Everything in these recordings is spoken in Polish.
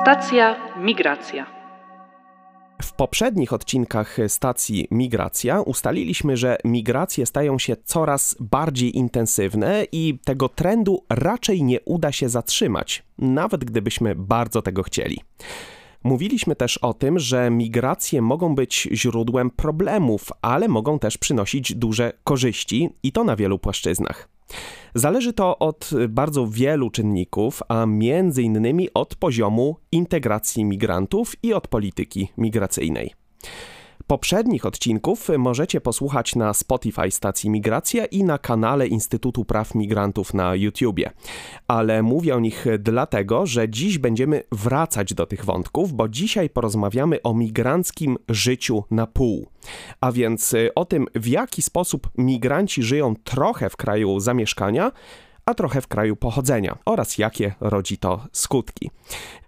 Stacja Migracja. W poprzednich odcinkach stacji Migracja ustaliliśmy, że migracje stają się coraz bardziej intensywne i tego trendu raczej nie uda się zatrzymać, nawet gdybyśmy bardzo tego chcieli. Mówiliśmy też o tym, że migracje mogą być źródłem problemów, ale mogą też przynosić duże korzyści i to na wielu płaszczyznach. Zależy to od bardzo wielu czynników, a między innymi od poziomu integracji migrantów i od polityki migracyjnej. Poprzednich odcinków możecie posłuchać na Spotify stacji Migracja i na kanale Instytutu Praw Migrantów na YouTubie. Ale mówię o nich dlatego, że dziś będziemy wracać do tych wątków, bo dzisiaj porozmawiamy o migranckim życiu na pół. A więc o tym, w jaki sposób migranci żyją trochę w kraju zamieszkania, a trochę w kraju pochodzenia oraz jakie rodzi to skutki.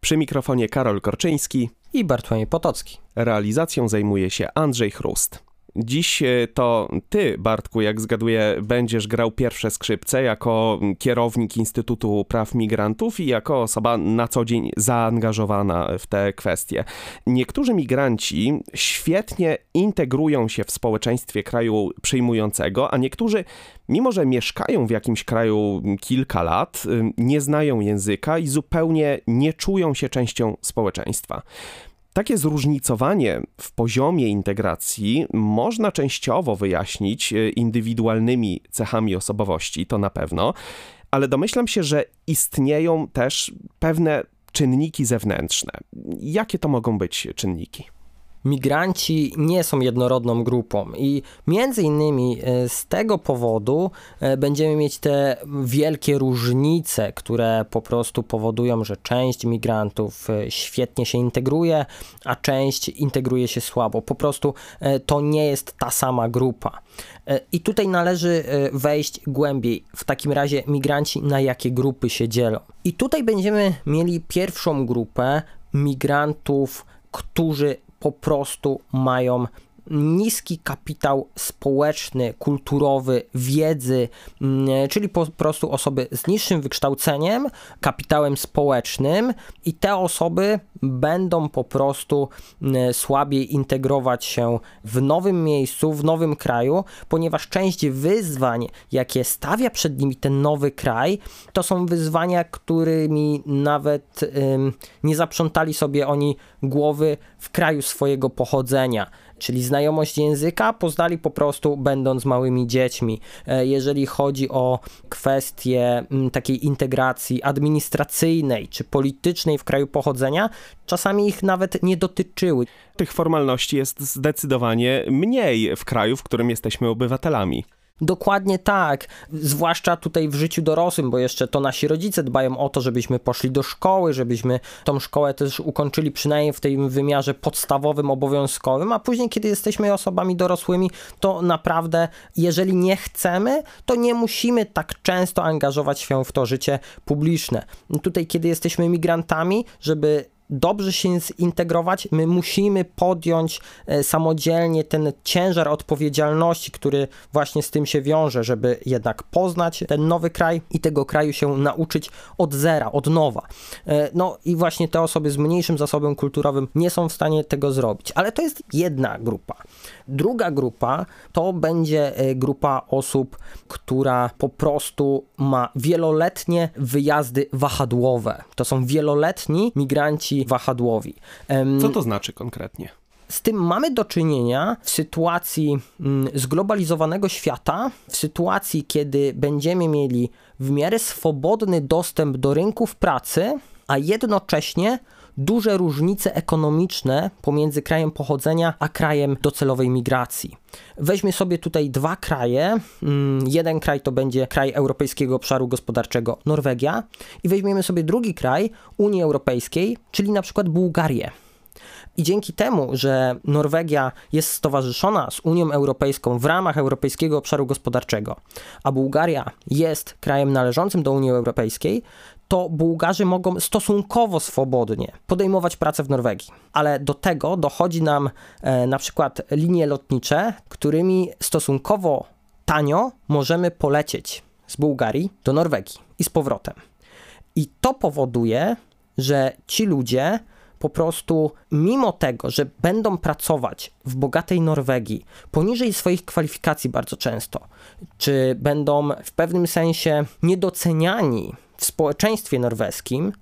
Przy mikrofonie Karol Korczyński i Bartłomiej Potocki. Realizacją zajmuje się Andrzej Chrust. Dziś e, to ty, Bartku, jak zgaduję, będziesz grał pierwsze skrzypce jako kierownik Instytutu Praw Migrantów i jako osoba na co dzień zaangażowana w te kwestie. Niektórzy migranci świetnie integrują się w społeczeństwie kraju przyjmującego, a niektórzy, mimo że mieszkają w jakimś kraju kilka lat, y, nie znają języka i zupełnie nie czują się częścią społeczeństwa. Takie zróżnicowanie w poziomie integracji można częściowo wyjaśnić e, indywidualnymi cechami osobowości, to na pewno, ale domyślam się, że istnieją też pewne czynniki zewnętrzne. Jakie to mogą być czynniki? Migranci nie są jednorodną grupą i między innymi e, z tego powodu e, będziemy mieć te wielkie różnice, które po prostu powodują, że część migrantów e, świetnie się integruje, a część integruje się słabo. Po prostu to nie jest ta sama grupa. I tutaj należy wejść głębiej. W takim razie migranci na jakie grupy się dzielą. I tutaj będziemy mieli pierwszą grupę migrantów, którzy po prostu mają niski kapitał społeczny, kulturowy, wiedzy, mm, czyli po prostu osoby z niższym wykształceniem, kapitałem społecznym i te osoby będą po prostu mm, słabiej integrować się w nowym miejscu, w nowym kraju, ponieważ część wyzwań, jakie stawia przed nimi ten nowy kraj, to są wyzwania, którymi nawet ym, nie zaprzątali sobie oni głowy w kraju swojego pochodzenia czyli znajomość języka poznali po prostu będąc małymi dziećmi. E, jeżeli chodzi o kwestie mm, takiej integracji administracyjnej czy politycznej w kraju pochodzenia, czasami ich nawet nie dotyczyły. Tych formalności jest zdecydowanie mniej w kraju, w którym jesteśmy obywatelami. Dokładnie tak, zwłaszcza tutaj w życiu dorosłym, bo jeszcze to nasi rodzice dbają o to, żebyśmy poszli do szkoły, żebyśmy tą szkołę też ukończyli przynajmniej w tym wymiarze podstawowym, obowiązkowym, a później, kiedy jesteśmy osobami dorosłymi, to naprawdę, jeżeli nie chcemy, to nie musimy tak często angażować się w to życie publiczne. Tutaj, kiedy jesteśmy migrantami, żeby dobrze się zintegrować, my musimy podjąć e, samodzielnie ten ciężar odpowiedzialności, który właśnie z tym się wiąże, żeby jednak poznać ten nowy kraj i tego kraju się nauczyć od zera, od nowa. E, no i właśnie te osoby z mniejszym zasobem kulturowym nie są w stanie tego zrobić, ale to jest jedna grupa. Druga grupa to będzie e, grupa osób, która po prostu ma wieloletnie wyjazdy wahadłowe. To są wieloletni migranci wahadłowi. Co to znaczy konkretnie? Z tym mamy do czynienia w sytuacji mm, zglobalizowanego świata, w sytuacji, kiedy będziemy mieli w miarę swobodny dostęp do rynków pracy, a jednocześnie duże różnice ekonomiczne pomiędzy krajem pochodzenia a krajem docelowej migracji. Weźmy sobie tutaj dwa kraje. Mm, jeden kraj to będzie kraj Europejskiego Obszaru Gospodarczego Norwegia i weźmiemy sobie drugi kraj Unii Europejskiej, czyli na przykład Bułgarię. I dzięki temu, że Norwegia jest stowarzyszona z Unią Europejską w ramach Europejskiego Obszaru Gospodarczego, a Bułgaria jest krajem należącym do Unii Europejskiej, to Bułgarzy mogą stosunkowo swobodnie podejmować pracę w Norwegii. Ale do tego dochodzi nam e, na przykład linie lotnicze, którymi stosunkowo tanio możemy polecieć z Bułgarii do Norwegii i z powrotem. I to powoduje, że ci ludzie po prostu, mimo tego, że będą pracować w bogatej Norwegii poniżej swoich kwalifikacji bardzo często, czy będą w pewnym sensie niedoceniani w społeczeństwie norweskim,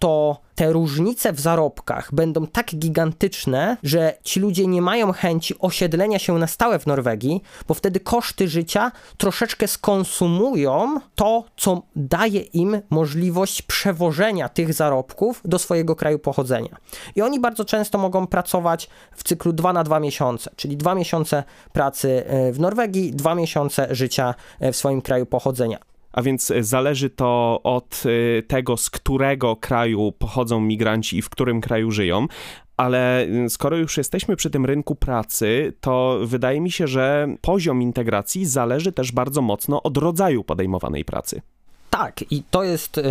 to te różnice w zarobkach będą tak gigantyczne, że ci ludzie nie mają chęci osiedlenia się na stałe w Norwegii, bo wtedy koszty życia troszeczkę skonsumują to, co daje im możliwość przewożenia tych zarobków do swojego kraju pochodzenia. I oni bardzo często mogą pracować w cyklu 2 na 2 miesiące, czyli 2 miesiące pracy e, w Norwegii, 2 miesiące życia e, w swoim kraju pochodzenia. A więc e, zależy to od e, tego, z którego kraju pochodzą migranci i w którym kraju żyją. Ale e, skoro już jesteśmy przy tym rynku pracy, to wydaje mi się, że poziom integracji zależy też bardzo mocno od rodzaju podejmowanej pracy. Tak, i to jest e,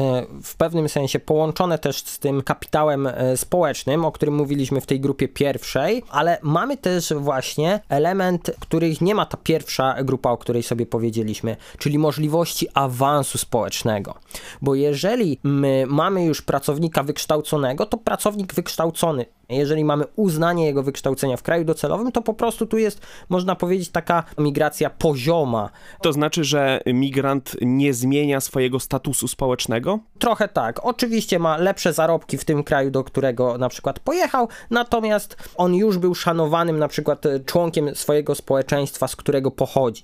w pewnym sensie połączone też z tym kapitałem e, społecznym, o którym mówiliśmy w tej grupie pierwszej, ale mamy też właśnie element, których nie ma ta pierwsza grupa, o której sobie powiedzieliśmy, czyli możliwości awansu społecznego. Bo jeżeli my mamy już pracownika wykształconego, to pracownik wykształcony jeżeli mamy uznanie jego wykształcenia w kraju docelowym, to po prostu tu jest, można powiedzieć, taka migracja pozioma. To znaczy, że migrant nie zmienia swojego statusu społecznego? Trochę tak. Oczywiście ma lepsze zarobki w tym kraju, do którego na przykład pojechał, natomiast on już był szanowanym na przykład członkiem swojego społeczeństwa, z którego pochodzi.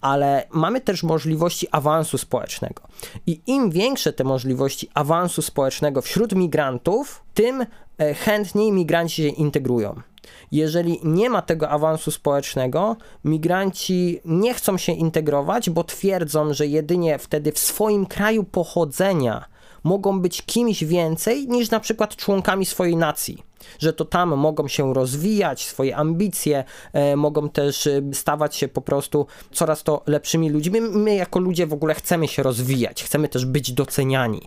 Ale mamy też możliwości awansu społecznego. I im większe te możliwości awansu społecznego wśród migrantów, tym E, chętniej migranci się integrują. Jeżeli nie ma tego awansu społecznego, migranci nie chcą się integrować, bo twierdzą, że jedynie wtedy w swoim kraju pochodzenia mogą być kimś więcej niż na przykład członkami swojej nacji. Że to tam mogą się rozwijać, swoje ambicje, e, mogą też e, stawać się po prostu coraz to lepszymi ludźmi. My jako ludzie w ogóle chcemy się rozwijać, chcemy też być doceniani.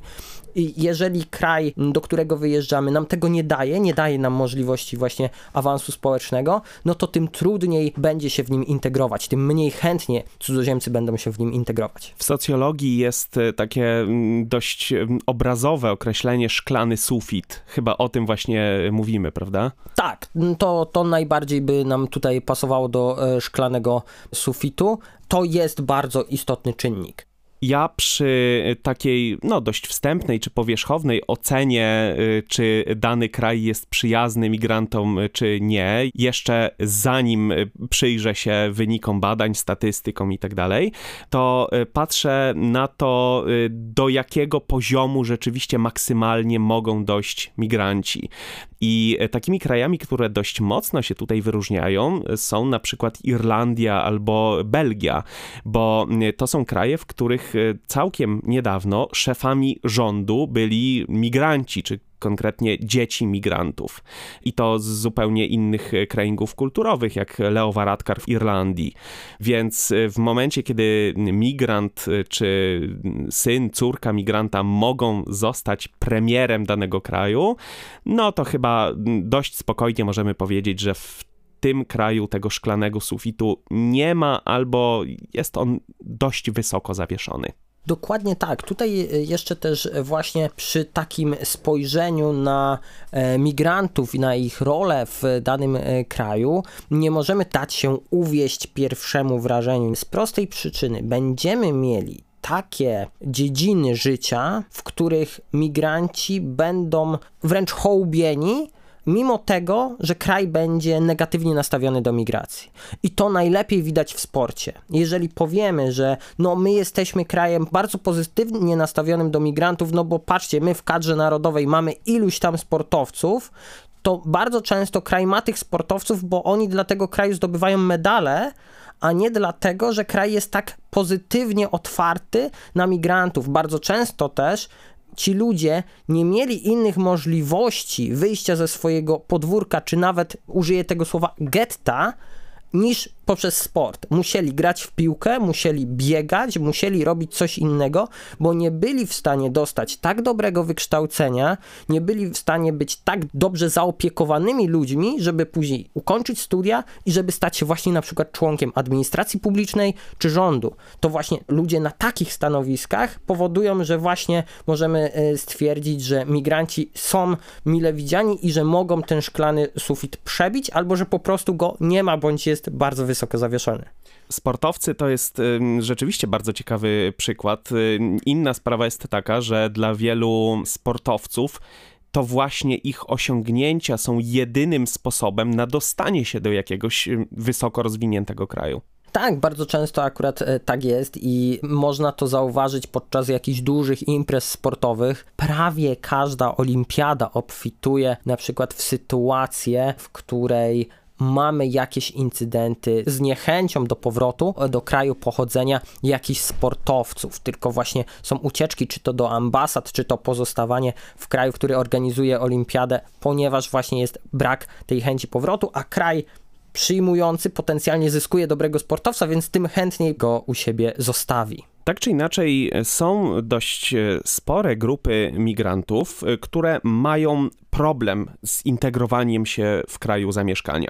Jeżeli kraj, do którego wyjeżdżamy, nam tego nie daje, nie daje nam możliwości właśnie awansu społecznego, no to tym trudniej będzie się w nim integrować, tym mniej chętnie cudzoziemcy będą się w nim integrować. W socjologii jest e, takie dość obrazowe określenie szklany sufit. Chyba o tym właśnie mówimy, prawda? Tak, to, to najbardziej by nam tutaj pasowało do e, szklanego sufitu. To jest bardzo istotny czynnik ja przy takiej no, dość wstępnej czy powierzchownej ocenie, y, czy dany kraj jest przyjazny migrantom, y, czy nie, jeszcze zanim y, przyjrzę się wynikom badań, statystykom i tak dalej, to patrzę na to, do jakiego poziomu rzeczywiście maksymalnie mogą dojść migranci. I takimi krajami, które dość mocno się tutaj wyróżniają, są na przykład Irlandia albo Belgia, bo to są kraje, w których całkiem niedawno szefami rządu byli migranci, czy konkretnie dzieci migrantów. I to z zupełnie innych kręgów kulturowych, jak Leo Varadkar w Irlandii. Więc w momencie, kiedy migrant czy syn, córka migranta mogą zostać premierem danego kraju, no to chyba dość spokojnie możemy powiedzieć, że w tym kraju tego szklanego sufitu nie ma albo jest on dość wysoko zawieszony. Dokładnie tak. Tutaj e, jeszcze też właśnie przy takim spojrzeniu na e, migrantów i na ich rolę w danym e, kraju nie możemy dać się uwieść pierwszemu wrażeniu. Z prostej przyczyny będziemy mieli takie dziedziny życia, w których migranci będą wręcz hołbieni mimo tego, że kraj będzie negatywnie nastawiony do migracji. I to najlepiej widać w sporcie. Jeżeli powiemy, że no my jesteśmy krajem bardzo pozytywnie nastawionym do migrantów, no bo patrzcie, my w kadrze narodowej mamy iluś tam sportowców, to bardzo często kraj ma tych sportowców, bo oni dla tego kraju zdobywają medale, a nie dlatego, że kraj jest tak pozytywnie otwarty na migrantów. Bardzo często też ci ludzie nie mieli innych możliwości wyjścia ze swojego podwórka, czy nawet użyję tego słowa getta, niż poprzez sport. Musieli grać w piłkę, musieli biegać, musieli robić coś innego, bo nie byli w stanie dostać tak dobrego wykształcenia, nie byli w stanie być tak dobrze zaopiekowanymi ludźmi, żeby później ukończyć studia i żeby stać się właśnie na przykład członkiem administracji publicznej czy rządu. To właśnie ludzie na takich stanowiskach powodują, że właśnie możemy e, stwierdzić, że migranci są mile widziani i że mogą ten szklany sufit przebić, albo że po prostu go nie ma, bądź jest bardzo wysoko zawieszony. Sportowcy to jest rzeczywiście bardzo ciekawy przykład. Inna sprawa jest taka, że dla wielu sportowców to właśnie ich osiągnięcia są jedynym sposobem na dostanie się do jakiegoś wysoko rozwiniętego kraju. Tak, bardzo często akurat e, tak jest i można to zauważyć podczas jakichś dużych imprez sportowych. Prawie każda olimpiada obfituje na przykład w sytuację, w której mamy jakieś incydenty z niechęcią do powrotu do kraju pochodzenia jakichś sportowców, tylko właśnie są ucieczki, czy to do ambasad, czy to pozostawanie w kraju, który organizuje olimpiadę, ponieważ właśnie jest brak tej chęci powrotu, a kraj przyjmujący potencjalnie zyskuje dobrego sportowca, więc tym chętniej go u siebie zostawi. Tak czy inaczej, są dość e, spore grupy migrantów, e, które mają problem z integrowaniem się w kraju zamieszkania.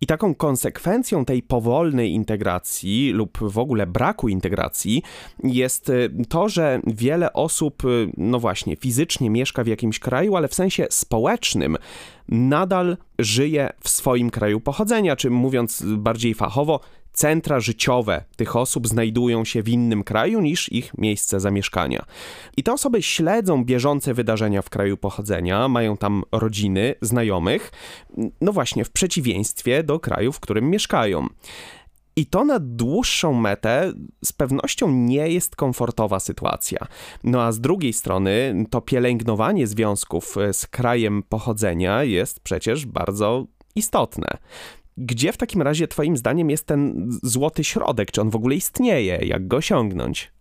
I taką konsekwencją tej powolnej integracji lub w ogóle braku integracji jest y, to, że wiele osób, no właśnie, fizycznie mieszka w jakimś kraju, ale w sensie społecznym nadal żyje w swoim kraju pochodzenia, czy mówiąc bardziej fachowo, centra życiowe tych osób znajdują się w innym kraju niż ich miejsce zamieszkania. I te osoby śledzą bieżące wydarzenia w kraju pochodzenia, mają tam rodziny, znajomych, no właśnie w przeciwieństwie do kraju, w którym mieszkają. I to na dłuższą metę z pewnością nie jest komfortowa sytuacja. No a z drugiej strony to pielęgnowanie związków z krajem pochodzenia jest przecież bardzo istotne. Gdzie w takim razie Twoim zdaniem jest ten złoty środek? Czy on w ogóle istnieje? Jak go osiągnąć?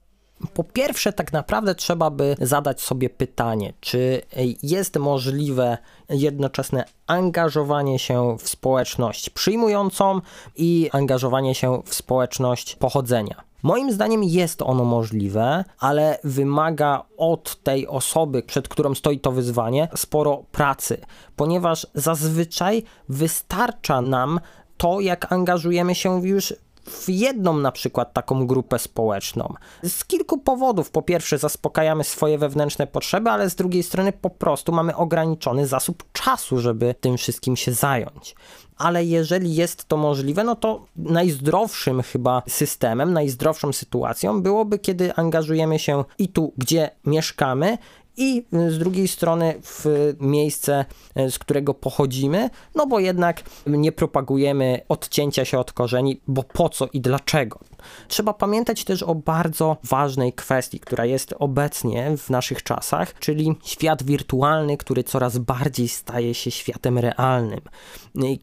Po pierwsze, tak naprawdę trzeba by zadać sobie pytanie, czy jest możliwe jednoczesne angażowanie się w społeczność przyjmującą i angażowanie się w społeczność pochodzenia. Moim zdaniem jest ono możliwe, ale wymaga od tej osoby, przed którą stoi to wyzwanie, sporo pracy, ponieważ zazwyczaj wystarcza nam to, jak angażujemy się już w jedną na przykład taką grupę społeczną. Z kilku powodów. Po pierwsze, zaspokajamy swoje wewnętrzne potrzeby, ale z drugiej strony po prostu mamy ograniczony zasób czasu, żeby tym wszystkim się zająć. Ale jeżeli jest to możliwe, no to najzdrowszym chyba systemem, najzdrowszą sytuacją byłoby, kiedy angażujemy się i tu, gdzie mieszkamy, i z drugiej strony w miejsce, e, z którego pochodzimy, no bo jednak nie propagujemy odcięcia się od korzeni, bo po co i dlaczego. Trzeba pamiętać też o bardzo ważnej kwestii, która jest obecnie w naszych czasach, czyli świat wirtualny, który coraz bardziej staje się światem realnym.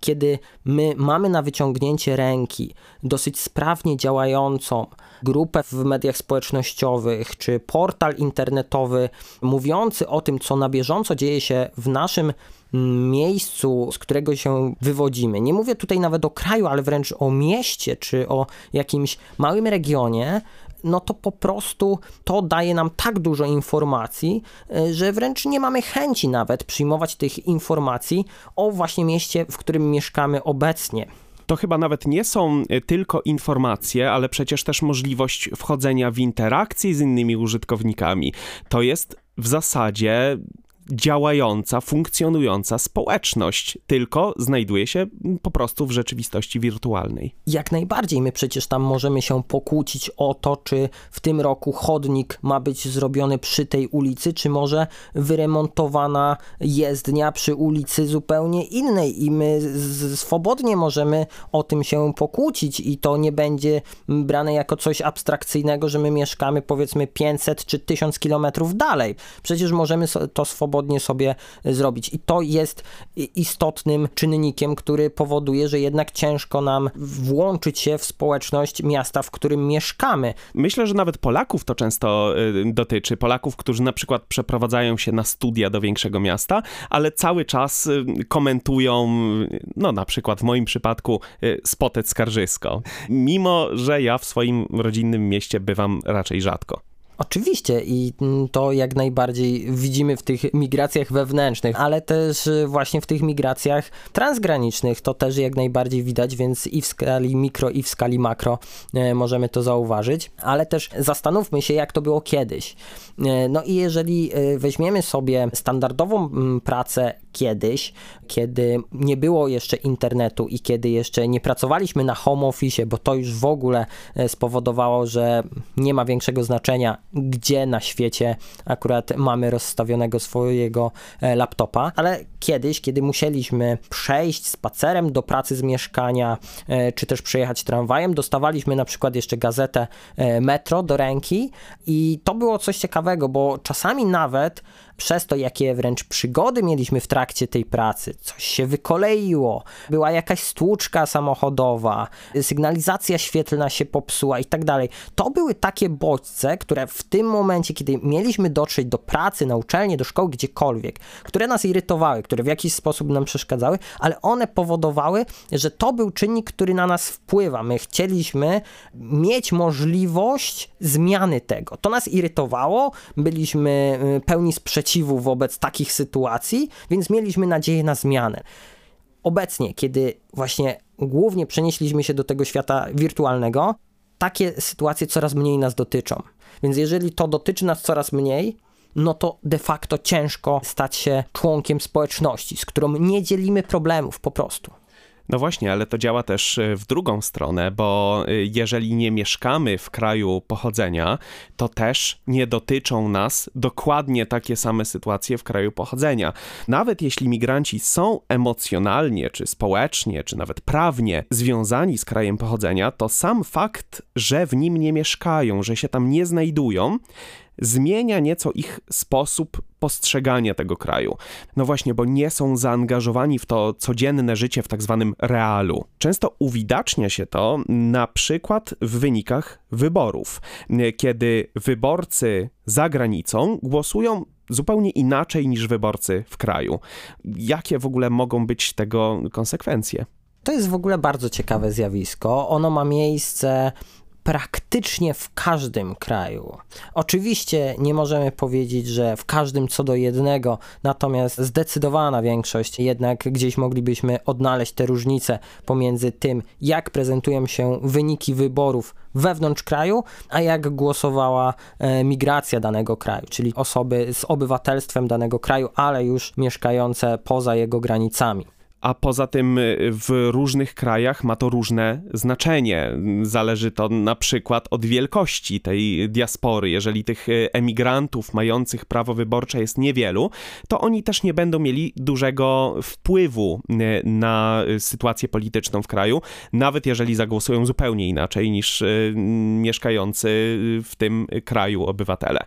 Kiedy my mamy na wyciągnięcie ręki dosyć sprawnie działającą grupę w mediach społecznościowych czy portal internetowy mówiący o tym, co na bieżąco dzieje się w naszym miejscu, z którego się wywodzimy. Nie mówię tutaj nawet o kraju, ale wręcz o mieście czy o jakimś małym regionie, no to po prostu to daje nam tak dużo informacji, że wręcz nie mamy chęci nawet przyjmować tych informacji o właśnie mieście, w którym mieszkamy obecnie to chyba nawet nie są e, tylko informacje, ale przecież też możliwość wchodzenia w interakcję z innymi użytkownikami. To jest w zasadzie działająca, funkcjonująca społeczność, tylko znajduje się po prostu w rzeczywistości wirtualnej. Jak najbardziej. My przecież tam możemy się pokłócić o to, czy w tym roku chodnik ma być zrobiony przy tej ulicy, czy może wyremontowana jezdnia przy ulicy zupełnie innej i my swobodnie możemy o tym się pokłócić i to nie będzie brane jako coś abstrakcyjnego, że my mieszkamy powiedzmy 500 czy 1000 kilometrów dalej. Przecież możemy to swobodnie swobodnie sobie zrobić. I to jest istotnym czynnikiem, który powoduje, że jednak ciężko nam włączyć się w społeczność miasta, w którym mieszkamy. Myślę, że nawet Polaków to często y, dotyczy. Polaków, którzy na przykład przeprowadzają się na studia do większego miasta, ale cały czas y, komentują, no na przykład w moim przypadku, y, Spotec Skarżysko. Mimo, że ja w swoim rodzinnym mieście bywam raczej rzadko. Oczywiście i to jak najbardziej widzimy w tych migracjach wewnętrznych, ale też y, właśnie w tych migracjach transgranicznych to też jak najbardziej widać, więc i w skali mikro, i w skali makro y, możemy to zauważyć, ale też zastanówmy się, jak to było kiedyś. Y, no i jeżeli weźmiemy sobie standardową pracę kiedyś, kiedy nie było jeszcze internetu i kiedy jeszcze nie pracowaliśmy na home office, bo to już w ogóle spowodowało, że nie ma większego znaczenia, gdzie na świecie akurat mamy rozstawionego swojego e, laptopa, ale kiedyś, kiedy musieliśmy przejść spacerem do pracy z mieszkania, e, czy też przejechać tramwajem, dostawaliśmy na przykład jeszcze gazetę e, Metro do ręki i to było coś ciekawego, bo czasami nawet przez to, jakie wręcz przygody mieliśmy w trakcie tej pracy, coś się wykoleiło, była jakaś stłuczka samochodowa, sygnalizacja świetlna się popsuła i tak dalej. To były takie bodźce, które w tym momencie, kiedy mieliśmy dotrzeć do pracy, na uczelnię, do szkoły, gdziekolwiek, które nas irytowały, które w jakiś sposób nam przeszkadzały, ale one powodowały, że to był czynnik, który na nas wpływa. My chcieliśmy mieć możliwość zmiany tego. To nas irytowało, byliśmy y, pełni sprzeciwu wobec takich sytuacji, więc mieliśmy nadzieję na zmianę. Obecnie, kiedy właśnie głównie przenieśliśmy się do tego świata wirtualnego, takie sytuacje coraz mniej nas dotyczą. Więc jeżeli to dotyczy nas coraz mniej, no to de facto ciężko stać się członkiem społeczności, z którą nie dzielimy problemów po prostu. No właśnie, ale to działa też e, w drugą stronę, bo e, jeżeli nie mieszkamy w kraju pochodzenia, to też nie dotyczą nas dokładnie takie same sytuacje w kraju pochodzenia. Nawet jeśli migranci są emocjonalnie, czy społecznie, czy nawet prawnie związani z krajem pochodzenia, to sam fakt, że w nim nie mieszkają, że się tam nie znajdują, zmienia nieco ich sposób postrzegania tego kraju. No właśnie, bo nie są zaangażowani w to codzienne życie w tak zwanym realu. Często uwidacznia się to na przykład w wynikach wyborów, kiedy wyborcy za granicą głosują zupełnie inaczej niż wyborcy w kraju. Jakie w ogóle mogą być tego konsekwencje? To jest w ogóle bardzo ciekawe zjawisko. Ono ma miejsce praktycznie w każdym kraju. Oczywiście nie możemy powiedzieć, że w każdym co do jednego, natomiast zdecydowana większość jednak gdzieś moglibyśmy odnaleźć te różnice pomiędzy tym, jak prezentują się wyniki wyborów wewnątrz kraju, a jak głosowała e, migracja danego kraju, czyli osoby z obywatelstwem danego kraju, ale już mieszkające poza jego granicami a poza tym y, w różnych krajach ma to różne znaczenie. Zależy to na przykład od wielkości tej diaspory. Jeżeli tych y, emigrantów mających prawo wyborcze jest niewielu, to oni też nie będą mieli dużego wpływu y, na sytuację polityczną w kraju, nawet jeżeli zagłosują zupełnie inaczej niż mieszkający w tym kraju obywatele.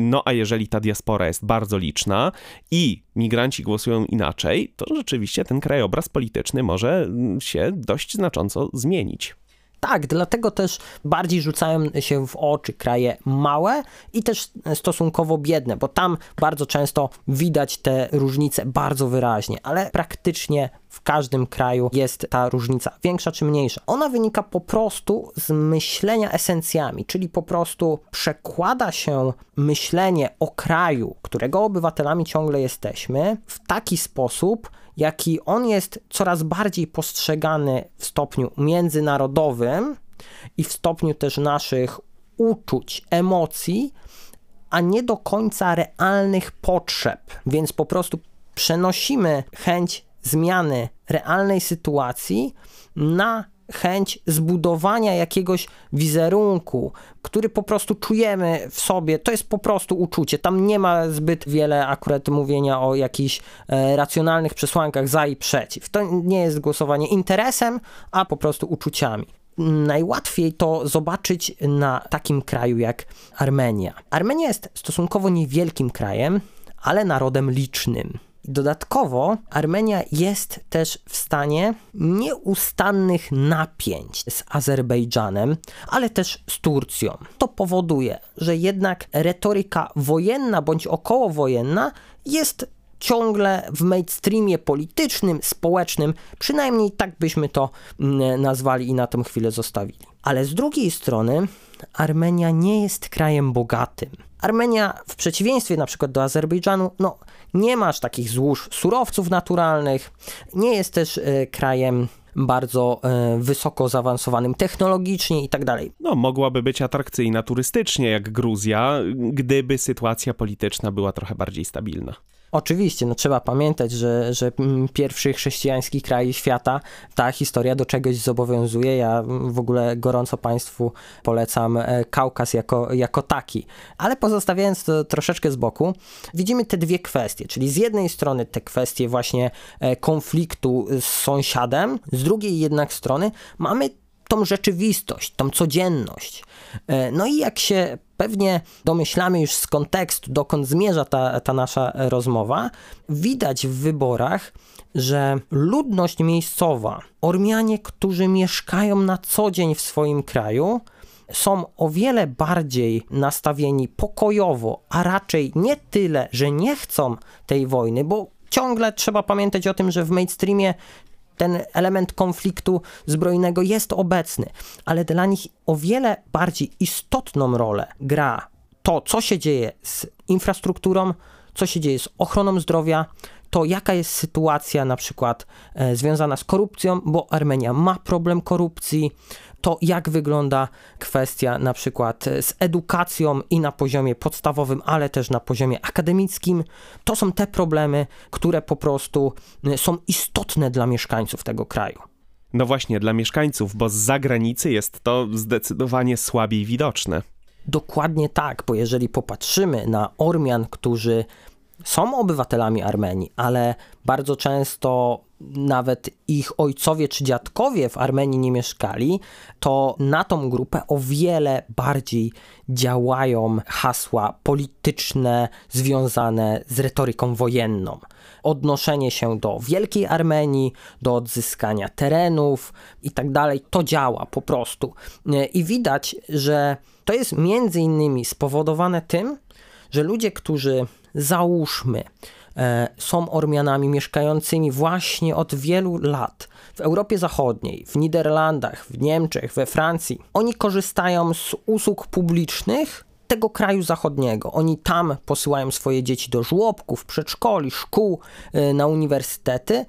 No a jeżeli ta diaspora jest bardzo liczna i migranci głosują inaczej, to rzeczywiście ten krajobraz polityczny może mm, się dość znacząco zmienić. Tak, dlatego też bardziej rzucają się w oczy kraje małe i też stosunkowo biedne, bo tam bardzo często widać te różnice bardzo wyraźnie, ale praktycznie w każdym kraju jest ta różnica, większa czy mniejsza. Ona wynika po prostu z myślenia esencjami, czyli po prostu przekłada się myślenie o kraju, którego obywatelami ciągle jesteśmy, w taki sposób, jaki on jest coraz bardziej postrzegany w stopniu międzynarodowym i w stopniu też naszych uczuć, emocji, a nie do końca realnych potrzeb. Więc po prostu przenosimy chęć zmiany realnej sytuacji na chęć zbudowania jakiegoś wizerunku, który po prostu czujemy w sobie, to jest po prostu uczucie. Tam nie ma zbyt wiele akurat mówienia o jakichś e, racjonalnych przesłankach za i przeciw. To nie jest głosowanie interesem, a po prostu uczuciami. Najłatwiej to zobaczyć na takim kraju jak Armenia. Armenia jest stosunkowo niewielkim krajem, ale narodem licznym. Dodatkowo Armenia jest też w stanie nieustannych napięć z Azerbejdżanem, ale też z Turcją. To powoduje, że jednak retoryka wojenna bądź okołowojenna jest ciągle w mainstreamie politycznym, społecznym, przynajmniej tak byśmy to mm, nazwali i na tą chwilę zostawili. Ale z drugiej strony Armenia nie jest krajem bogatym. Armenia w przeciwieństwie na przykład do Azerbejdżanu, no nie masz takich złóż surowców naturalnych, nie jest też e, krajem bardzo e, wysoko zaawansowanym technologicznie i tak dalej. No, mogłaby być atrakcyjna turystycznie jak Gruzja, gdyby sytuacja polityczna była trochę bardziej stabilna. Oczywiście, no trzeba pamiętać, że, że pierwszy chrześcijański kraj świata, ta historia do czegoś zobowiązuje. Ja w ogóle gorąco Państwu polecam e, Kaukaz jako, jako taki. Ale pozostawiając to troszeczkę z boku, widzimy te dwie kwestie, czyli z jednej strony te kwestie właśnie e, konfliktu z sąsiadem, z drugiej jednak strony mamy tą rzeczywistość, tą codzienność. E, no i jak się pewnie domyślamy już z kontekstu, dokąd zmierza ta, ta nasza rozmowa, widać w wyborach, że ludność miejscowa, Ormianie, którzy mieszkają na co dzień w swoim kraju, są o wiele bardziej nastawieni pokojowo, a raczej nie tyle, że nie chcą tej wojny, bo ciągle trzeba pamiętać o tym, że w mainstreamie ten element konfliktu zbrojnego jest obecny, ale dla nich o wiele bardziej istotną rolę gra to, co się dzieje z infrastrukturą, co się dzieje z ochroną zdrowia, to jaka jest sytuacja na przykład e, związana z korupcją, bo Armenia ma problem korupcji, to jak wygląda kwestia na przykład z edukacją i na poziomie podstawowym, ale też na poziomie akademickim. To są te problemy, które po prostu y, są istotne dla mieszkańców tego kraju. No właśnie, dla mieszkańców, bo z zagranicy jest to zdecydowanie słabiej widoczne. Dokładnie tak, bo jeżeli popatrzymy na Ormian, którzy są obywatelami Armenii, ale bardzo często nawet ich ojcowie czy dziadkowie w Armenii nie mieszkali, to na tą grupę o wiele bardziej działają hasła polityczne związane z retoryką wojenną. Odnoszenie się do Wielkiej Armenii, do odzyskania terenów i tak dalej, to działa po prostu. I widać, że to jest między innymi spowodowane tym, że ludzie, którzy załóżmy, e, są Ormianami mieszkającymi właśnie od wielu lat w Europie Zachodniej, w Niderlandach, w Niemczech, we Francji. Oni korzystają z usług publicznych tego kraju zachodniego. Oni tam posyłają swoje dzieci do żłobków, przedszkoli, szkół, e, na uniwersytety,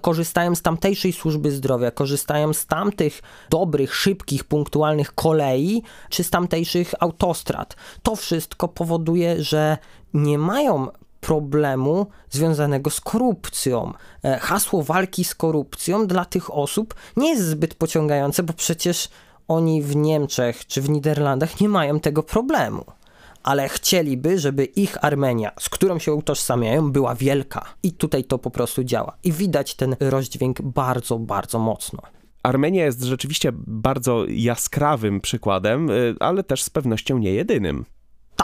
korzystają z tamtejszej służby zdrowia, korzystają z tamtych dobrych, szybkich, punktualnych kolei czy z tamtejszych autostrad. To wszystko powoduje, że nie mają problemu związanego z korupcją. E, hasło walki z korupcją dla tych osób nie jest zbyt pociągające, bo przecież oni w Niemczech czy w Niderlandach nie mają tego problemu. Ale chcieliby, żeby ich Armenia, z którą się utożsamiają, była wielka. I tutaj to po prostu działa. I widać ten rozdźwięk bardzo, bardzo mocno. Armenia jest rzeczywiście bardzo jaskrawym przykładem, y, ale też z pewnością nie jedynym.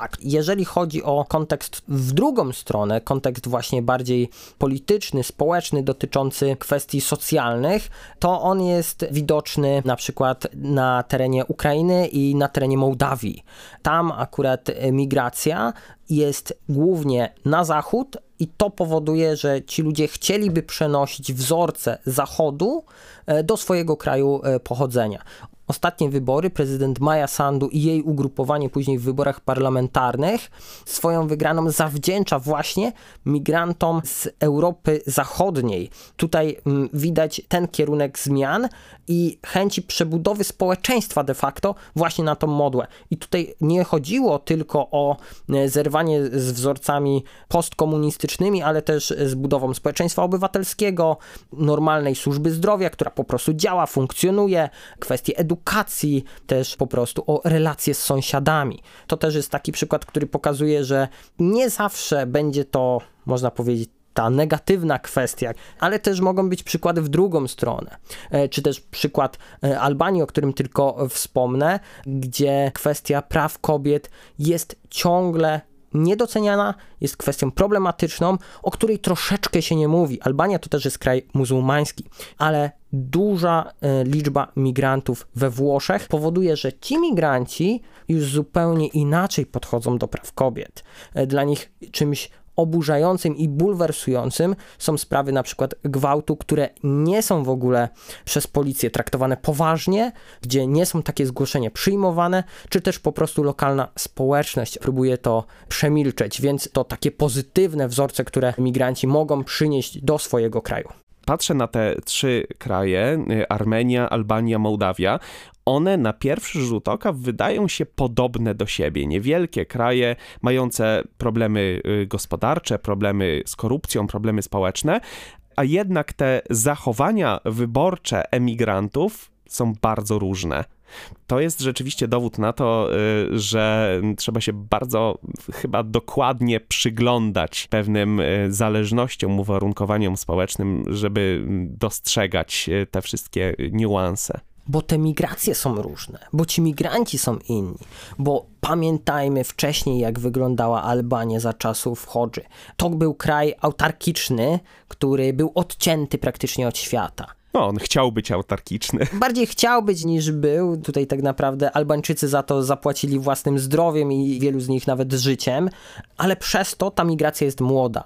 Tak, jeżeli chodzi o kontekst w drugą stronę, kontekst właśnie bardziej polityczny, społeczny, dotyczący kwestii socjalnych, to on jest widoczny na przykład na terenie Ukrainy i na terenie Mołdawii. Tam akurat migracja jest głównie na zachód, i to powoduje, że ci ludzie chcieliby przenosić wzorce Zachodu e, do swojego kraju e, pochodzenia ostatnie wybory, prezydent Maja Sandu i jej ugrupowanie później w wyborach parlamentarnych swoją wygraną zawdzięcza właśnie migrantom z Europy Zachodniej. Tutaj mm, widać ten kierunek zmian i chęci przebudowy społeczeństwa de facto właśnie na tą modłę. I tutaj nie chodziło tylko o e, zerwanie z wzorcami postkomunistycznymi, ale też z budową społeczeństwa obywatelskiego, normalnej służby zdrowia, która po prostu działa, funkcjonuje, kwestie edukacji, edukacji, też po prostu o relacje z sąsiadami. To też jest taki przykład, który pokazuje, że nie zawsze będzie to, można powiedzieć, ta negatywna kwestia, ale też mogą być przykłady w drugą stronę. E, czy też przykład e, Albanii, o którym tylko wspomnę, gdzie kwestia praw kobiet jest ciągle niedoceniana, jest kwestią problematyczną, o której troszeczkę się nie mówi. Albania to też jest kraj muzułmański, ale duża e, liczba migrantów we Włoszech powoduje, że ci migranci już zupełnie inaczej podchodzą do praw kobiet. E, dla nich czymś oburzającym i bulwersującym są sprawy na przykład gwałtu, które nie są w ogóle przez policję traktowane poważnie, gdzie nie są takie zgłoszenia przyjmowane, czy też po prostu lokalna społeczność próbuje to przemilczeć, więc to takie pozytywne wzorce, które migranci mogą przynieść do swojego kraju patrzę na te trzy kraje y, Armenia, Albania, Mołdawia one na pierwszy rzut oka wydają się podobne do siebie. Niewielkie kraje mające problemy y, gospodarcze, problemy z korupcją, problemy społeczne, a jednak te zachowania wyborcze emigrantów są bardzo różne. To jest rzeczywiście dowód na to, y, że trzeba się bardzo chyba dokładnie przyglądać pewnym y, zależnościom, uwarunkowaniom społecznym, żeby dostrzegać te wszystkie niuanse bo te migracje są różne, bo ci migranci są inni, bo pamiętajmy wcześniej, jak wyglądała Albania za czasów Hodży. To był kraj autarkiczny, który był odcięty praktycznie od świata. No, on chciał być autarkiczny. Bardziej chciał być niż był. Tutaj tak naprawdę Albańczycy za to zapłacili własnym zdrowiem i wielu z nich nawet życiem, ale przez to ta migracja jest młoda.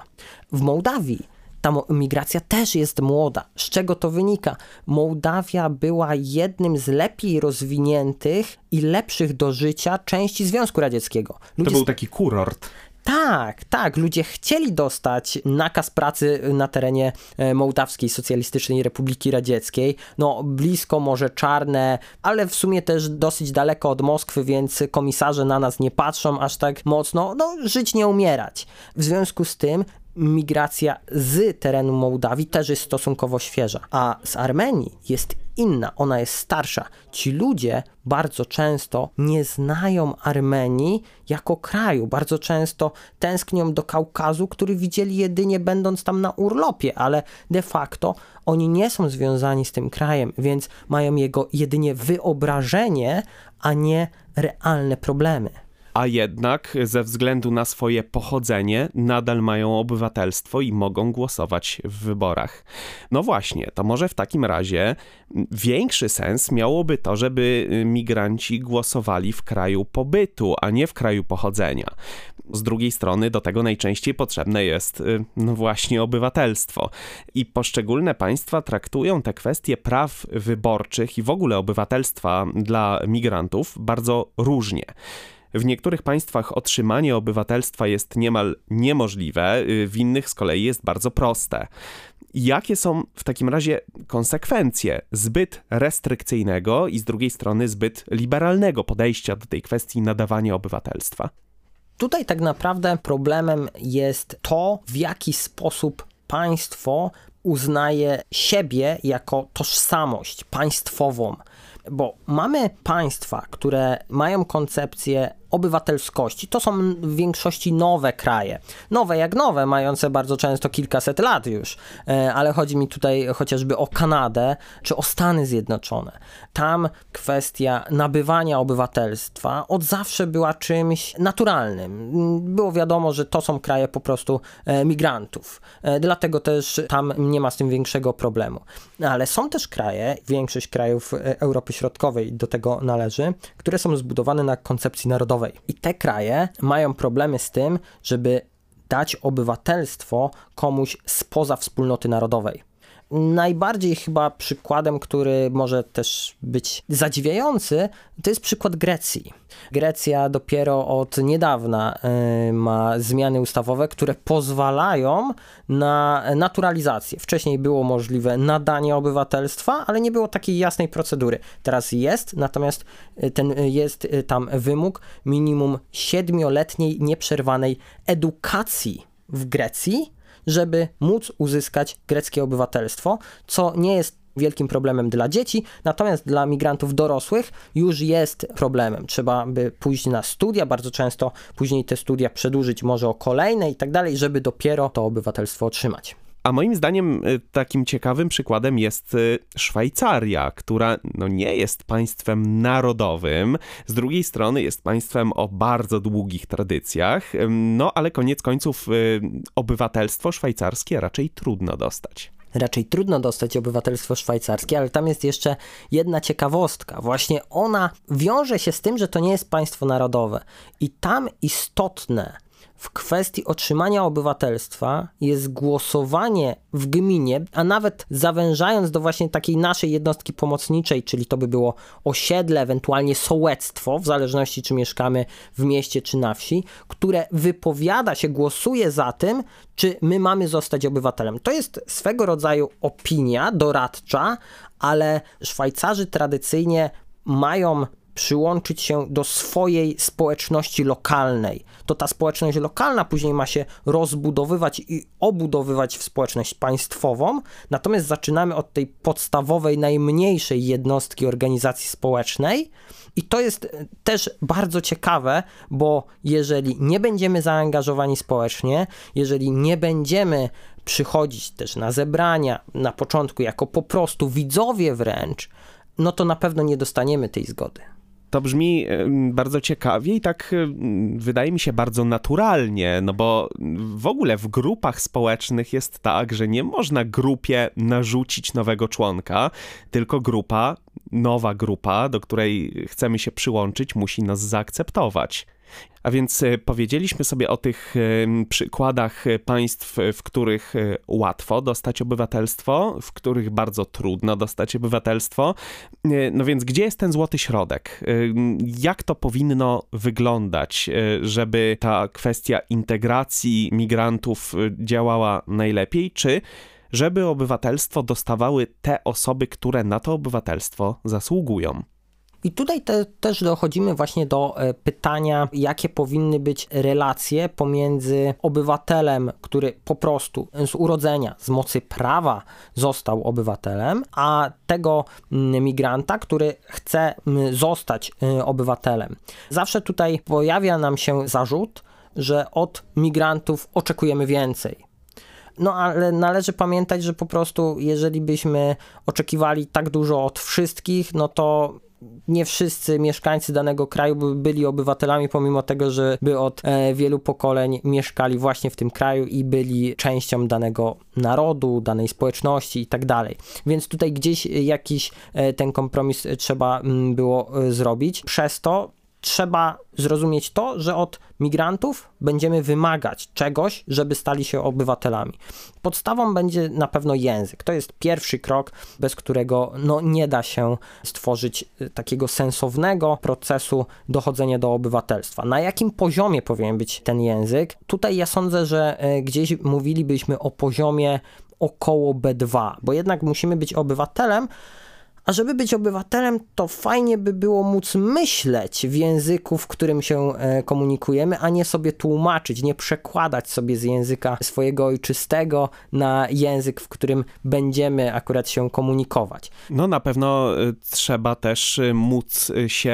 W Mołdawii ta migracja też jest młoda. Z czego to wynika? Mołdawia była jednym z lepiej rozwiniętych i lepszych do życia części Związku Radzieckiego. Ludzie to był taki kurort. Tak, tak. Ludzie chcieli dostać nakaz pracy na terenie e, Mołdawskiej Socjalistycznej Republiki Radzieckiej. No, blisko Morze Czarne, ale w sumie też dosyć daleko od Moskwy, więc komisarze na nas nie patrzą aż tak mocno. No, żyć nie umierać. W związku z tym migracja z terenu Mołdawii też jest stosunkowo świeża, a z Armenii jest inna, ona jest starsza. Ci ludzie bardzo często nie znają Armenii jako kraju, bardzo często tęsknią do Kaukazu, który widzieli jedynie będąc tam na urlopie, ale de facto oni nie są związani z tym krajem, więc mają jego jedynie wyobrażenie, a nie realne problemy a jednak ze względu na swoje pochodzenie nadal mają obywatelstwo i mogą głosować w wyborach. No właśnie, to może w takim razie większy sens miałoby to, żeby migranci głosowali w kraju pobytu, a nie w kraju pochodzenia. Z drugiej strony do tego najczęściej potrzebne jest y, no właśnie obywatelstwo. I poszczególne państwa traktują te kwestie praw wyborczych i w ogóle obywatelstwa dla migrantów bardzo różnie. W niektórych państwach otrzymanie obywatelstwa jest niemal niemożliwe, y, w innych z kolei jest bardzo proste. Jakie są w takim razie konsekwencje zbyt restrykcyjnego i z drugiej strony zbyt liberalnego podejścia do tej kwestii nadawania obywatelstwa? Tutaj tak naprawdę problemem jest to, w jaki sposób państwo uznaje siebie jako tożsamość państwową. Bo mamy państwa, które mają koncepcję obywatelskości. To są w większości nowe kraje. Nowe jak nowe, mające bardzo często kilkaset lat już, e, ale chodzi mi tutaj chociażby o Kanadę czy o Stany Zjednoczone. Tam kwestia nabywania obywatelstwa od zawsze była czymś naturalnym. Było wiadomo, że to są kraje po prostu e, migrantów. E, dlatego też tam nie ma z tym większego problemu. Ale są też kraje, większość krajów Europy Środkowej do tego należy, które są zbudowane na koncepcji narodowej i te kraje mają problemy z tym, żeby dać obywatelstwo komuś spoza wspólnoty narodowej. Najbardziej chyba przykładem, który może też być zadziwiający, to jest przykład Grecji. Grecja dopiero od niedawna y, ma zmiany ustawowe, które pozwalają na naturalizację. Wcześniej było możliwe nadanie obywatelstwa, ale nie było takiej jasnej procedury. Teraz jest, natomiast y, ten y, jest tam wymóg minimum siedmioletniej nieprzerwanej edukacji w Grecji żeby móc uzyskać greckie obywatelstwo, co nie jest wielkim problemem dla dzieci, natomiast dla migrantów dorosłych już jest problemem. Trzeba by pójść na studia, bardzo często później te studia przedłużyć może o kolejne i tak dalej, żeby dopiero to obywatelstwo otrzymać. A moim zdaniem y, takim ciekawym przykładem jest y, Szwajcaria, która no, nie jest państwem narodowym, z drugiej strony jest państwem o bardzo długich tradycjach, no ale koniec końców y, obywatelstwo szwajcarskie raczej trudno dostać raczej trudno dostać obywatelstwo szwajcarskie, ale tam jest jeszcze jedna ciekawostka. Właśnie ona wiąże się z tym, że to nie jest państwo narodowe. I tam istotne w kwestii otrzymania obywatelstwa jest głosowanie w gminie, a nawet zawężając do właśnie takiej naszej jednostki pomocniczej, czyli to by było osiedle, ewentualnie sołectwo, w zależności czy mieszkamy w mieście czy na wsi, które wypowiada się, głosuje za tym, czy my mamy zostać obywatelem. To jest swego rodzaju opinia doradcza, ale Szwajcarzy tradycyjnie mają przyłączyć się do swojej społeczności lokalnej. To ta społeczność lokalna później ma się rozbudowywać i obudowywać w społeczność państwową, natomiast zaczynamy od tej podstawowej, najmniejszej jednostki organizacji społecznej. I to jest e, też bardzo ciekawe, bo jeżeli nie będziemy zaangażowani społecznie, jeżeli nie będziemy przychodzić też na zebrania na początku jako po prostu widzowie wręcz, no to na pewno nie dostaniemy tej zgody. To brzmi bardzo ciekawie i tak wydaje mi się bardzo naturalnie, no bo w ogóle w grupach społecznych jest tak, że nie można grupie narzucić nowego członka, tylko grupa, nowa grupa, do której chcemy się przyłączyć, musi nas zaakceptować. A więc e, powiedzieliśmy sobie o tych e, przykładach państw, w których e, łatwo dostać obywatelstwo, w których bardzo trudno dostać obywatelstwo. No więc gdzie jest ten złoty środek? Jak to powinno wyglądać, żeby ta kwestia integracji migrantów działała najlepiej? Czy żeby obywatelstwo dostawały te osoby, które na to obywatelstwo zasługują? I tutaj te, też dochodzimy właśnie do e, pytania, jakie powinny być relacje pomiędzy obywatelem, który po prostu z urodzenia, z mocy prawa został obywatelem, a tego mm, migranta, który chce mm, zostać e, obywatelem. Zawsze tutaj pojawia nam się zarzut, że od migrantów oczekujemy więcej. No ale należy pamiętać, że po prostu jeżeli byśmy oczekiwali tak dużo od wszystkich, no to nie wszyscy mieszkańcy danego kraju by byli obywatelami, pomimo tego, że by od e, wielu pokoleń mieszkali właśnie w tym kraju i byli częścią danego narodu, danej społeczności i tak dalej. Więc tutaj gdzieś jakiś e, ten kompromis trzeba mm, było e, zrobić. Przez to trzeba zrozumieć to, że od migrantów będziemy wymagać czegoś, żeby stali się obywatelami. Podstawą będzie na pewno język. To jest pierwszy krok, bez którego no, nie da się stworzyć y, takiego sensownego procesu dochodzenia do obywatelstwa. Na jakim poziomie powinien być ten język? Tutaj ja sądzę, że y, gdzieś mówilibyśmy o poziomie około B2, bo jednak musimy być obywatelem, a żeby być obywatelem, to fajnie by było móc myśleć w języku, w którym się e, komunikujemy, a nie sobie tłumaczyć, nie przekładać sobie z języka swojego ojczystego na język, w którym będziemy akurat się komunikować. No na pewno e, trzeba też e, móc się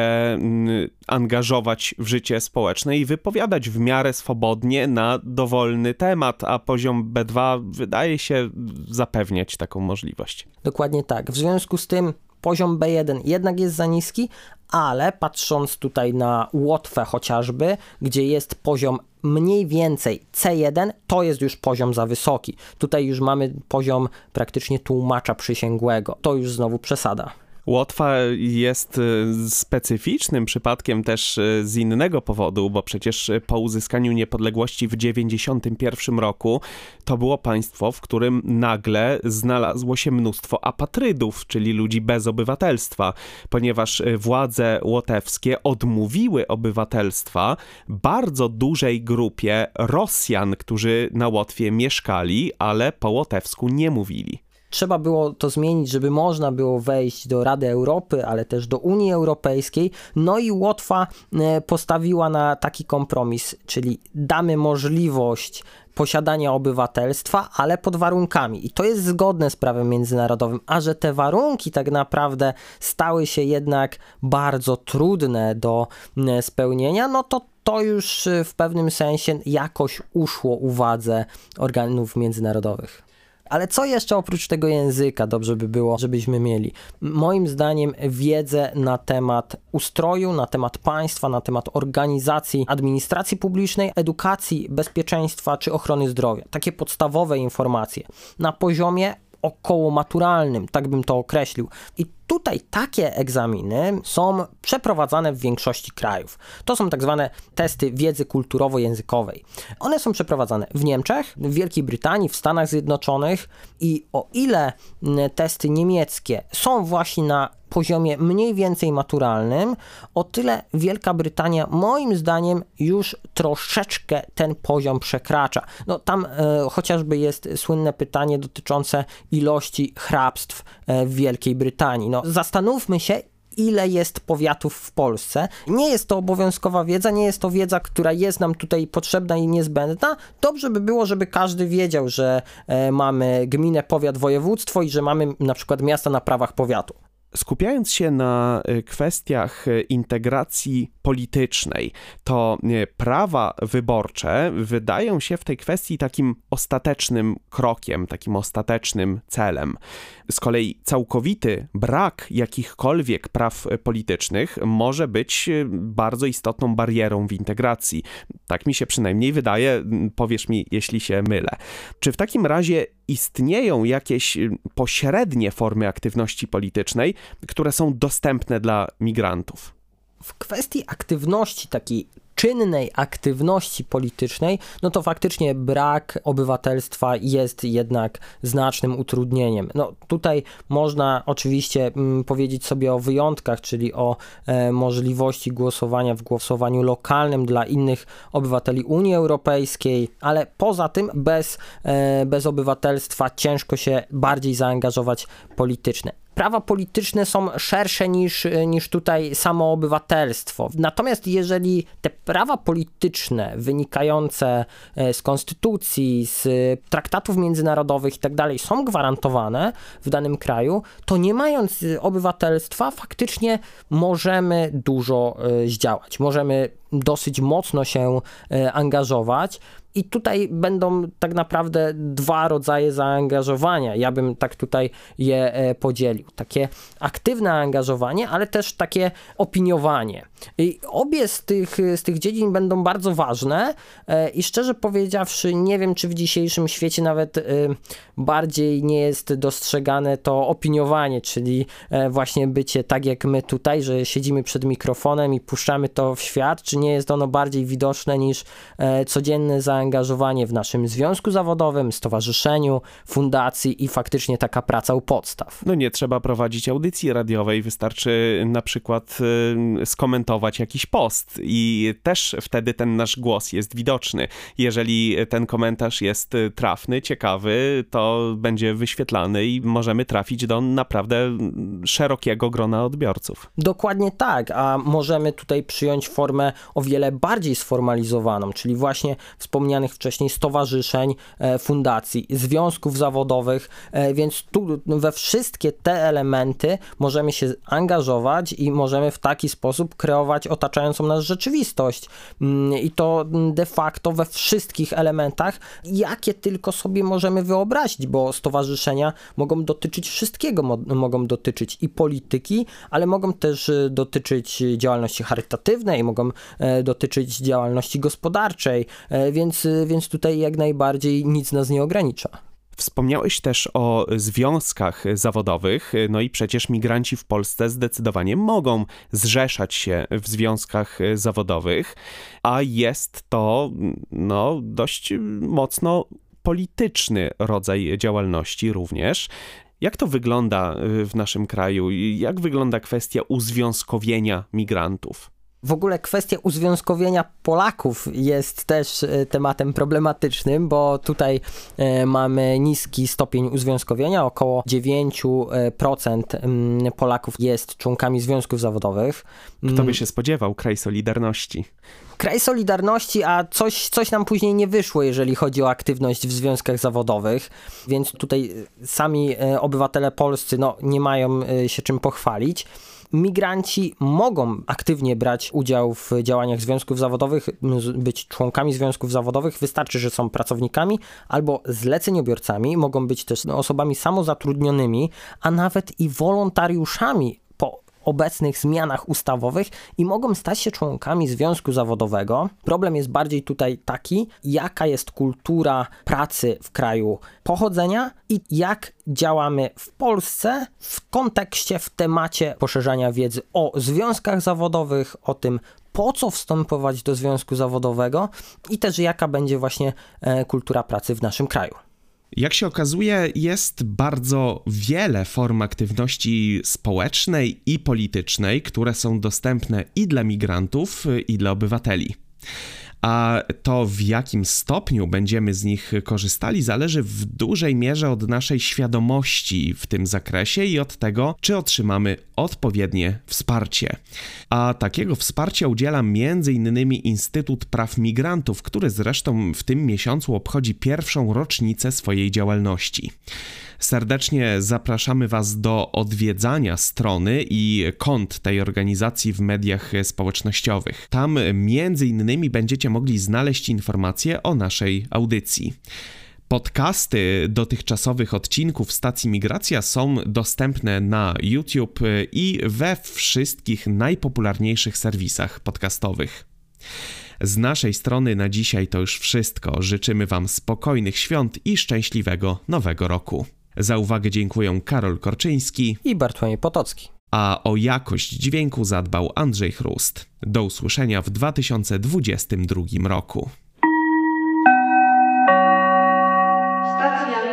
angażować w życie społeczne i wypowiadać w miarę swobodnie na dowolny temat, a poziom B2 wydaje się zapewniać taką możliwość. Dokładnie tak. W związku z tym poziom B1 jednak jest za niski, ale patrząc tutaj na Łotwę chociażby, gdzie jest poziom mniej więcej C1, to jest już poziom za wysoki. Tutaj już mamy poziom praktycznie tłumacza przysięgłego. To już znowu przesada. Łotwa jest y, specyficznym przypadkiem też y, z innego powodu, bo przecież po uzyskaniu niepodległości w 1991 roku to było państwo, w którym nagle znalazło się mnóstwo apatrydów, czyli ludzi bez obywatelstwa, ponieważ y, władze łotewskie odmówiły obywatelstwa bardzo dużej grupie Rosjan, którzy na Łotwie mieszkali, ale po łotewsku nie mówili. Trzeba było to zmienić, żeby można było wejść do Rady Europy, ale też do Unii Europejskiej. No i Łotwa e, postawiła na taki kompromis, czyli damy możliwość posiadania obywatelstwa, ale pod warunkami. I to jest zgodne z prawem międzynarodowym, a że te warunki tak naprawdę stały się jednak bardzo trudne do e, spełnienia, no to to już e, w pewnym sensie jakoś uszło uwadze organów międzynarodowych. Ale co jeszcze oprócz tego języka dobrze by było, żebyśmy mieli? Moim zdaniem wiedzę na temat ustroju, na temat państwa, na temat organizacji administracji publicznej, edukacji, bezpieczeństwa czy ochrony zdrowia. Takie podstawowe informacje na poziomie około maturalnym, tak bym to określił. I tutaj takie egzaminy są przeprowadzane w większości krajów. To są tak zwane testy wiedzy kulturowo-językowej. One są przeprowadzane w Niemczech, w Wielkiej Brytanii, w Stanach Zjednoczonych i o ile testy niemieckie są właśnie na poziomie mniej więcej maturalnym, o tyle Wielka Brytania moim zdaniem już troszeczkę ten poziom przekracza. No tam e, chociażby jest słynne pytanie dotyczące ilości hrabstw e, w Wielkiej Brytanii. No zastanówmy się, ile jest powiatów w Polsce. Nie jest to obowiązkowa wiedza, nie jest to wiedza, która jest nam tutaj potrzebna i niezbędna. Dobrze by było, żeby każdy wiedział, że e, mamy gminę, powiat, województwo i że mamy na przykład miasta na prawach powiatu. Skupiając się na y, kwestiach y, integracji politycznej, to y, prawa wyborcze wydają się w tej kwestii takim ostatecznym krokiem, takim ostatecznym celem. Z kolei całkowity brak jakichkolwiek praw politycznych może być bardzo istotną barierą w integracji. Tak mi się przynajmniej wydaje, powiesz mi, jeśli się mylę. Czy w takim razie istnieją jakieś pośrednie formy aktywności politycznej, które są dostępne dla migrantów? W kwestii aktywności takiej czynnej aktywności politycznej, no to faktycznie brak obywatelstwa jest jednak znacznym utrudnieniem. No tutaj można oczywiście mm, powiedzieć sobie o wyjątkach, czyli o e, możliwości głosowania w głosowaniu lokalnym dla innych obywateli Unii Europejskiej, ale poza tym bez, e, bez obywatelstwa ciężko się bardziej zaangażować politycznie prawa polityczne są szersze niż, niż tutaj samo obywatelstwo. Natomiast jeżeli te prawa polityczne wynikające e, z konstytucji, z traktatów międzynarodowych i tak dalej są gwarantowane w danym kraju, to nie mając obywatelstwa faktycznie możemy dużo e, zdziałać. Możemy dosyć mocno się e, angażować. I tutaj będą tak naprawdę dwa rodzaje zaangażowania. Ja bym tak tutaj je e, podzielił. Takie aktywne angażowanie, ale też takie opiniowanie. I obie z tych, z tych dziedzin będą bardzo ważne. E, i szczerze powiedziawszy, nie wiem, czy w dzisiejszym świecie nawet bardziej nie jest dostrzegane to opiniowanie, czyli właśnie bycie tak jak my tutaj, że siedzimy przed mikrofonem i puszczamy to w świat, czy nie jest ono bardziej widoczne niż e, codzienne zaangażowanie w naszym związku zawodowym, stowarzyszeniu, fundacji i faktycznie taka praca u podstaw. No nie trzeba prowadzić audycji radiowej, wystarczy na przykład e, skomentować jakiś post i też wtedy ten nasz głos jest widoczny. Jeżeli ten komentarz jest trafny, ciekawy, to będzie wyświetlany i możemy trafić do naprawdę szerokiego grona odbiorców. Dokładnie tak, a możemy tutaj przyjąć formę o wiele bardziej sformalizowaną, czyli właśnie wspomnianych wcześniej stowarzyszeń, e, fundacji, związków zawodowych, e, więc tu we wszystkie te elementy możemy się angażować i możemy w taki sposób kreować otaczającą nas rzeczywistość. Mm, I to de facto we wszystkich elementach, jakie tylko sobie możemy wyobrazić, bo stowarzyszenia mogą dotyczyć wszystkiego, mogą dotyczyć i polityki, ale mogą też e, dotyczyć działalności charytatywnej, mogą dotyczyć działalności gospodarczej, e, więc, więc tutaj jak najbardziej nic nas nie ogranicza. Wspomniałeś też o związkach zawodowych, no i przecież migranci w Polsce zdecydowanie mogą zrzeszać się w związkach zawodowych, a jest to no, dość mocno polityczny rodzaj działalności również. Jak to wygląda w naszym kraju? Jak wygląda kwestia uzwiązkowienia migrantów? W ogóle kwestia uzwiązkowienia Polaków jest też e, tematem problematycznym, bo tutaj e, mamy niski stopień uzwiązkowienia, około 9% mm, Polaków jest członkami związków zawodowych. Kto by mm. się spodziewał, kraj Solidarności? Kraj Solidarności, a coś, coś nam później nie wyszło, jeżeli chodzi o aktywność w związkach zawodowych, więc tutaj sami e, obywatele polscy no, nie mają się czym pochwalić. Migranci mogą aktywnie brać udział w działaniach związków zawodowych, być członkami związków zawodowych. Wystarczy, że są pracownikami albo zleceniobiorcami, mogą być też osobami samozatrudnionymi, a nawet i wolontariuszami obecnych zmianach ustawowych i mogą stać się członkami związku zawodowego. Problem jest bardziej tutaj taki, jaka jest kultura pracy w kraju pochodzenia i jak działamy w Polsce w kontekście, w temacie poszerzania wiedzy o związkach zawodowych, o tym, po co wstępować do związku zawodowego i też jaka będzie właśnie e, kultura pracy w naszym kraju. Jak się okazuje, jest bardzo wiele form aktywności społecznej i politycznej, które są dostępne i dla migrantów, i dla obywateli a to w jakim stopniu będziemy z nich korzystali zależy w dużej mierze od naszej świadomości w tym zakresie i od tego, czy otrzymamy odpowiednie wsparcie. A takiego wsparcia udziela m.in. Instytut Praw Migrantów, który zresztą w tym miesiącu obchodzi pierwszą rocznicę swojej działalności. Serdecznie zapraszamy Was do odwiedzania strony i kont tej organizacji w mediach społecznościowych. Tam między innymi będziecie mogli znaleźć informacje o naszej audycji. Podcasty dotychczasowych odcinków stacji Migracja są dostępne na YouTube i we wszystkich najpopularniejszych serwisach podcastowych. Z naszej strony na dzisiaj to już wszystko. Życzymy Wam spokojnych świąt i szczęśliwego nowego roku. Za uwagę dziękują Karol Korczyński i Bartłomiej Potocki. A o jakość dźwięku zadbał Andrzej Chrust. Do usłyszenia w 2022 roku. Stacja